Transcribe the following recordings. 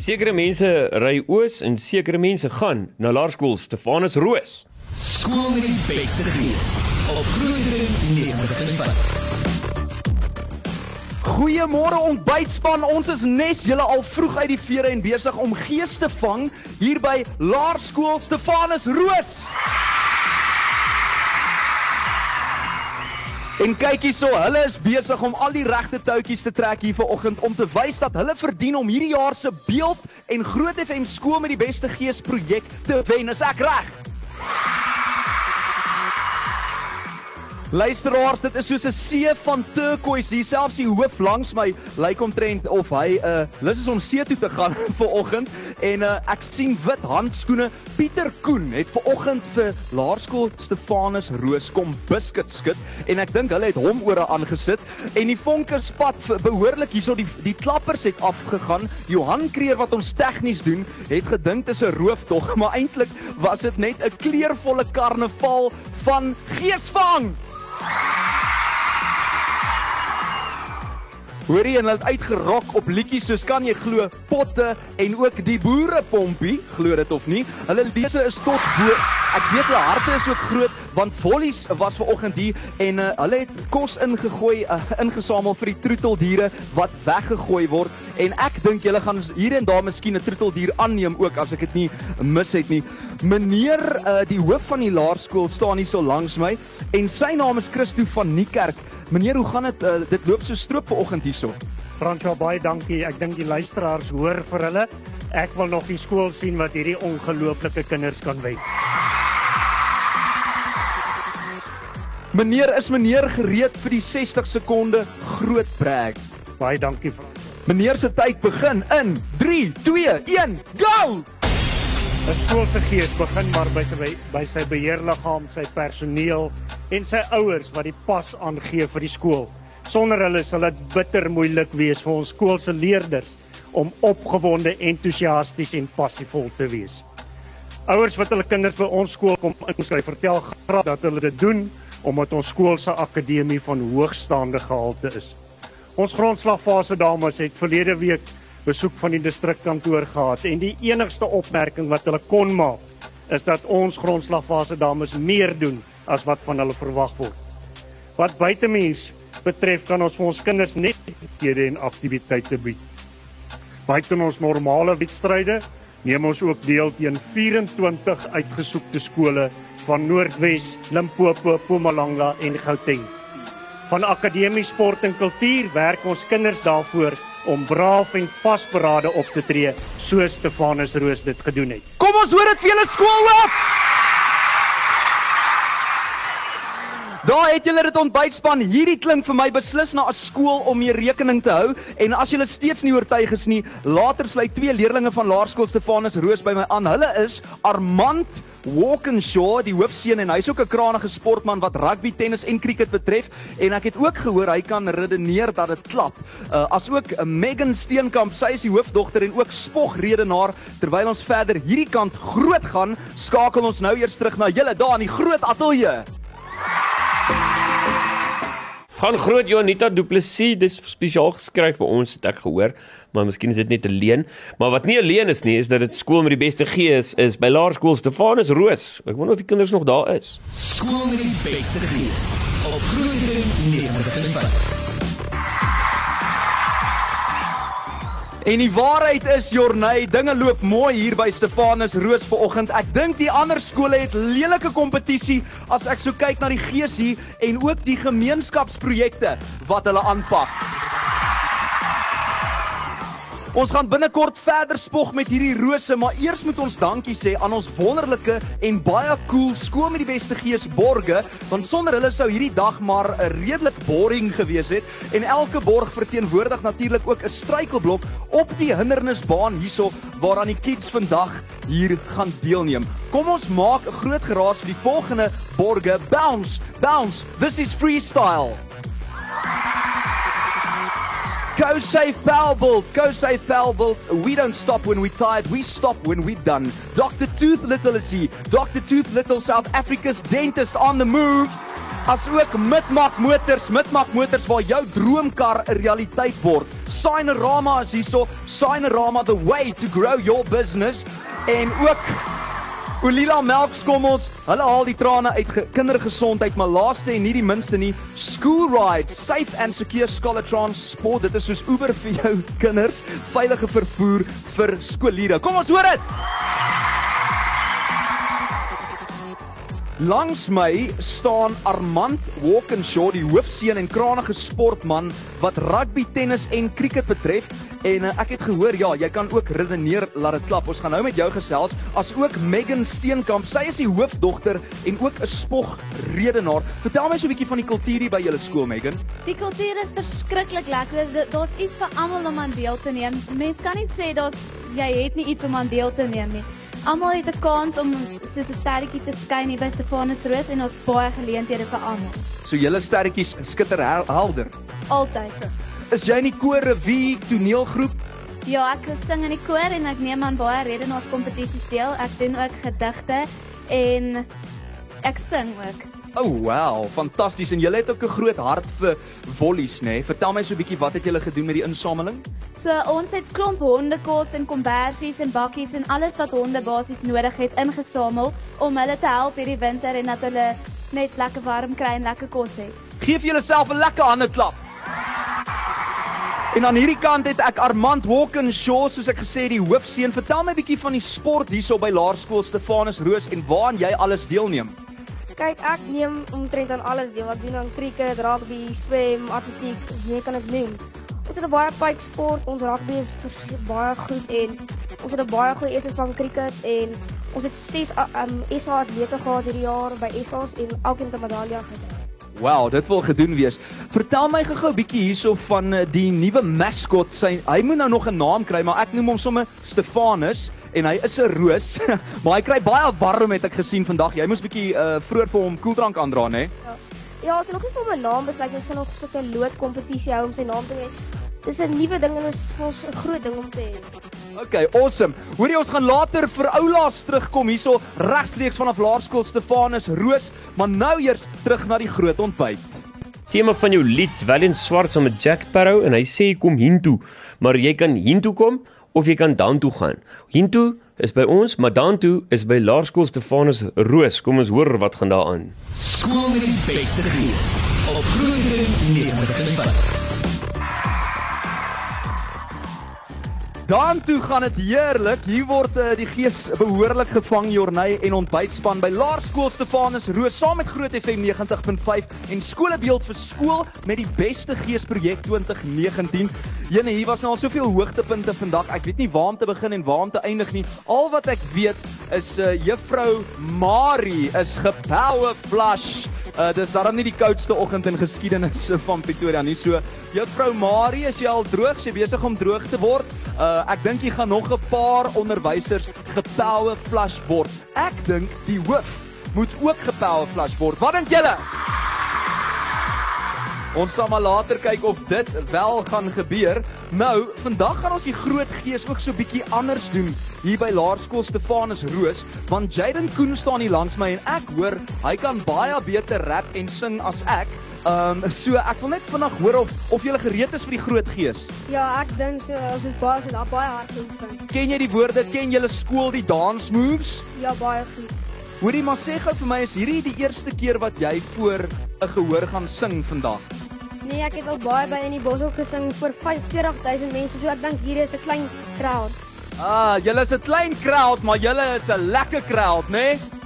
Sekere mense ry oos en sekere mense gaan na laerskool Stefanus Roos. Skool met die beste gees op Groeidring 90.5. Goeiemôre ontbytspan. Ons is nes julle al vroeg uit die vere en besig om gees te vang hier by Laerskool Stefanus Roos. En kyk hierso, hulle is besig om al die regte touwtjies te trek hier vanoggend om te wys dat hulle verdien om hierdie jaar se beeld en Groot FM skool met die beste gees projek te wen. Is ek reg? Luisteraars, dit is soos 'n see van turquoise. Hier selfs die hoof langs my lyk omtrent of hy uh lus is om see toe te gaan vanoggend en uh ek sien wit handskoene. Pieter Koen het vanoggend vir Laerskool Stefanus Roos kom biscuit skit en ek dink hulle het hom ore aangesit en die vonke spat behoorlik hierso die die klappers het afgegaan. Johan Kreer wat ons tegnies doen, het gedink dit is 'n rooftog, maar eintlik was dit net 'n kleurvolle karnaval van geesvang. Hoorie en hulle het uitgerok op liedjies soos kan jy glo potte en ook die boerepompie, glo dit of nie. Hulle lese is tot bo. Ek weet hulle harte is ook groot want vollies was ver oggend hier en uh, hulle het kos ingegooi, uh, ingesamel vir die troeteldiere wat weggegooi word en ek dink julle gaan hier en daar miskien 'n troeteldier aanneem ook as ek dit nie mis het nie. Meneer uh, die hoof van die laerskool staan hier so langs my en sy naam is Christo van Niekerk. Meneer, hoe gaan dit? Uh, dit loop so stroop vanoggend hierso. Fransjo baie dankie. Ek dink die luisteraars hoor vir hulle. Ek wil nog die skool sien wat hierdie ongelooflike kinders kan wen. Meneer, is meneer gereed vir die 60 sekonde groot brag? Baie dankie Fransjo. Meneer se tyd begin in 3 2 1 go. 'n Skool se gees begin maar by sy by sy beheerliggaam, sy personeel en sy ouers wat die pas aangee vir die skool. Sonder hulle sal dit bitter moeilik wees vir ons skool se leerders om opgewonde, entoesiasties en passievol te wees. Ouers wat hulle kinders by ons skool kom inskryf, vertel graag dat hulle dit doen omdat ons skool se akademie van hoogstaande gehalte is. Ons grondslagfase dames het verlede week besoek van die distrikkantoor gehad en die enigste opmerking wat hulle kon maak is dat ons grondslagfase dames meer doen as wat van hulle verwag word. Wat buitemens betref kan ons vir ons kinders net aktiwiteite en aktiwiteite bied. Buite ons normale wedstryde neem ons ook deel teen 24 uitgesoekte skole van Noordwes, Limpopo, Mpumalanga en Gauteng. Van Akademie Sport en Kultuur werk ons kinders daarvoor om braaf en vasberade op te tree soos Stefanus Roos dit gedoen het. Kom ons hoor dit vir julle skoolhoof. Daar het julle dit ontbytspan. Hierdie klink vir my beslis na 'n skool om mee rekening te hou en as julle steeds nie oortuig is nie, later sluit twee leerdlinge van Laerskool Stefanus Roos by my aan. Hulle is Armand Walkinshaw, die hoofseun en hy's ook 'n krangige sportman wat rugby, tennis en cricket betref en ek het ook gehoor hy kan redeneer dat dit klap. Uh, as ook uh, Megan Steenkamp, sy is die hoofdogter en ook spogredenaar terwyl ons verder hierdie kant groot gaan, skakel ons nou eers terug na julle daar in die groot ateljee. Gaan groot Jonita Du Plessis, dis spesiaal geskryf vir ons het ek gehoor, maar miskien is dit net 'n leen, maar wat nie 'n leen is nie, is dat dit skool met die beste gees is by Laerskool Stefanus Roos. Ek wonder of die kinders nog daar is. Skool met die beste gees op Groeidring 90.5. En die waarheid is Jorney, dinge loop mooi hier by Stefanus Roos vanoggend. Ek dink die ander skole het lelike kompetisie as ek so kyk na die gees hier en ook die gemeenskapsprojekte wat hulle aanpak. Ons gaan binnekort verder spog met hierdie rose, maar eers moet ons dankie sê aan ons wonderlike en baie cool skool met die beste gees borge, want sonder hulle sou hierdie dag maar 'n redelik boring gewees het en elke borg verteenwoordig natuurlik ook 'n struikelblok op die hindernisbaan hierso waaraan die kids vandag hier gaan deelneem. Kom ons maak 'n groot geraas vir die volgende borge. Bounce, bounce. This is freestyle. Go Safe Balbolt, Go Safe Balbolt. We don't stop when we're tired, we stop when we're done. Dr. Tooth Little is here. Dr. Tooth Little, South Africa's dentist on the move. Asook Midmak Motors, Midmak Motors waar jou droomkar 'n realiteit word. Signerama is hierso, Signerama the way to grow your business en ook Olila melkskommels, hulle haal die trane uit ge- kindergesondheid, maar laaste en nie die minste nie, School Ride, safe and secure scholar transport. Dit is soos Uber vir jou kinders, veilige vervoer vir skoolliere. Kom ons hoor dit. Langs my staan Armand Walkinshaw, die hoofseun en krangige sportman wat rugby, tennis en cricket betref. En uh, ek het gehoor ja, jy kan ook redeneer laat dit klap. Ons gaan nou met jou gesels as ook Megan Steenkamp. Sy is die hoofdogter en ook 'n spog redenaar. Vertel my so 'n bietjie van die kultuur hier by julle skool, Megan. Die kultuur is verskriklik lekker. Daar's iets vir almal om aan deel te neem. Mens kan nie sê daar's jy het nie iets om aan deel te neem nie. Almal het 'n kans om soos 'n sterretjie te skyn hier by Stefanus Roos en ons baie geleenthede vir almal. So julle sterretjies skitter hel- helder. Altyd. Is jy in die koor revue toneelgroep? Ja, ek sing in die koor en ek neem aan baie redenaars kompetisies deel. Ek doen ook gedigte en ek sing ook. Oh wow, fantasties. En julle het ook 'n groot hart vir volleys, nê? Nee? Vertel my so 'n bietjie wat het julle gedoen met die insameling? So ons het klomp hondekos en kombersies en bakkies en alles wat honde basies nodig het ingesamel om hulle te help hierdie winter en dat hulle net lekker warm kry en lekker kos het. Geef julleself 'n lekker hande klap. En aan hierdie kant het ek Armand Walkinshaw, soos ek gesê het, die hoofseun. Vertel my 'n bietjie van die sport hierso by Laerskool Stefanus Roos en waaraan jy alles deelneem. Kyk, ek neem omtrent aan alles deel. Ek doen aan cricket, rugby, swem, atletiek, nee kan ek noem. Ons het 'n baie pype sport. Ons rugby is baie goed en ons het 'n baie goeie eerste span cricket en ons het 6 um, SA atlete gehad hierdie jaar by SA's en elkeen het 'n medalje gekry. Wow, dit wil gedoen wees. Vertel my gou-gou 'n bietjie hierso van eh, die nuwe mascot. Sy hy moet nou nog 'n naam kry, maar ek noem hom sommer Stefanus en hy is 'n roos. maar hy kry baie warm het ek gesien vandag. Jy moes bietjie uh, vroeër vir hom koeldrank aandra, né? Ja, ons het nog nie vir my naam besluit. Ons gaan nog so 'n loodkompetisie hou om sy naam te hê. Dis 'n nuwe ding en is vir ons 'n groot ding om te hê. Okay, awesome. Hoorie ons gaan later vir oulaas terugkom hierso regstreeks vanaf Laerskool Stefanus Roos, maar nou eers terug na die groot ontbyt. Tema van jou lied, Valiant Swart saam met Jack Sparrow en hy sê kom hiertoe, maar jy kan hiertoe kom of jy kan dan toe gaan. Hintoe is by ons, maar dan toe is by Laerskool Stefanus Roos. Kom ons hoor wat gaan daaraan. Skool met die beste gees op Groenendal 95. Daartoe gaan dit heerlik. Hier word uh, die gees behoorlik gevang Jorney en ontbytspan by Laerskool Stefanus Roos saam met Groot FM 90.5 en Skolebeeld vir skool met die beste geesprojek 2019. Jene, hier was nou al soveel hoogtepunte vandag. Ek weet nie waar om te begin en waar om te eindig nie. Al wat ek weet is uh, juffrou Marie is gepower flush Uh dis daarom nie die koudste oggend in geskiedenis van Pretoria nie. So juffrou Marie, is jy al droog? Sy besig om droog te word. Uh ek dink jy gaan nog 'n paar onderwysers gepower flush word. Ek dink die hoof moet ook gepower flush word. Wat dink julle? Ons sal maar later kyk of dit wel gaan gebeur. Nou, vandag gaan ons die groot gees ook so bietjie anders doen hier by Laerskool Stefanus Roos, want Jaden Koen staan hier langs my en ek hoor hy kan baie beter rap en sing as ek. Ehm um, so ek wil net vinnig hoor of of jy gereed is vir die groot gees. Ja, ek dink so ons is baie so daar baie hard geoefen. Ken jy die woorde? Ken julle skool die dance moves? Ja, baie goed. Hoorie maar sê gou vir my is hierdie die eerste keer wat jy voor 'n gehoor gaan sing vandag? Nee, ek het al baie by in die Boshok gesing vir 45000 mense, so ek dink hier is 'n klein crowd. Ah, julle is 'n klein crowd, maar julle is 'n lekker crowd, né? Nee?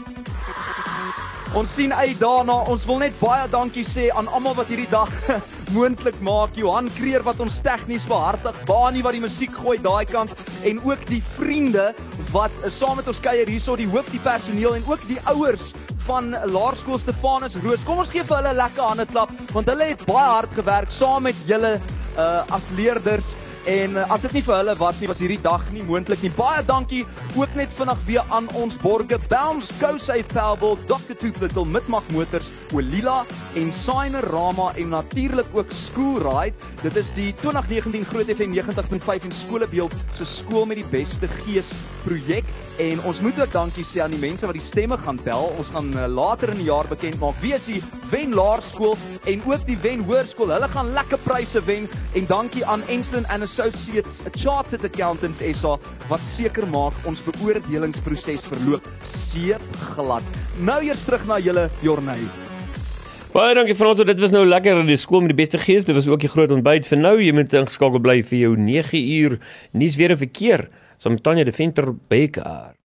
Ons sien uit daarna. Ons wil net baie dankie sê aan almal wat hierdie dag moontlik maak. Johan Kreer wat ons tegnies behartig, Bani wat die musiek gooi daai kant en ook die vriende wat saam met ons kuier hierso, die hoof, die personeel en ook die ouers van Laerskool Stefanus Roos. Kom ons gee vir hulle 'n lekker hande klap want hulle het baie hard gewerk saam met julle uh as leerders En uh, as dit nie vir hulle was nie, was hierdie dag nie moontlik nie. Baie dankie ook net vinnig weer aan ons borge Bounce, Safe Powerball, Dr. Tooth Little, Midmag Motors, Olila en Signer Rama en natuurlik ook School Ride. Dit is die 2019 Groot FM 90.5 en Skolebeeld se skool met die beste gees projek en ons moet ook dankie sê aan die mense wat die stemme gaan tel. Ons gaan uh, later in die jaar bekend maak wie is die wen laerskool en ook die wen hoërskool. Hulle gaan lekker pryse wen en dankie aan Enston and Associates Chartered Accountants SA wat seker maak ons beoordelingsproses verloop seepglad. Nou eers terug na julle Jorney. Baie dankie Frans, dit was nou lekker in die skool met die beste gees. Dit was ook die groot ontbyt vir nou. Jy moet ingeskakel bly vir jou 9 uur nuus weer 'n verkeer. Saam Tanya de Venter Beker.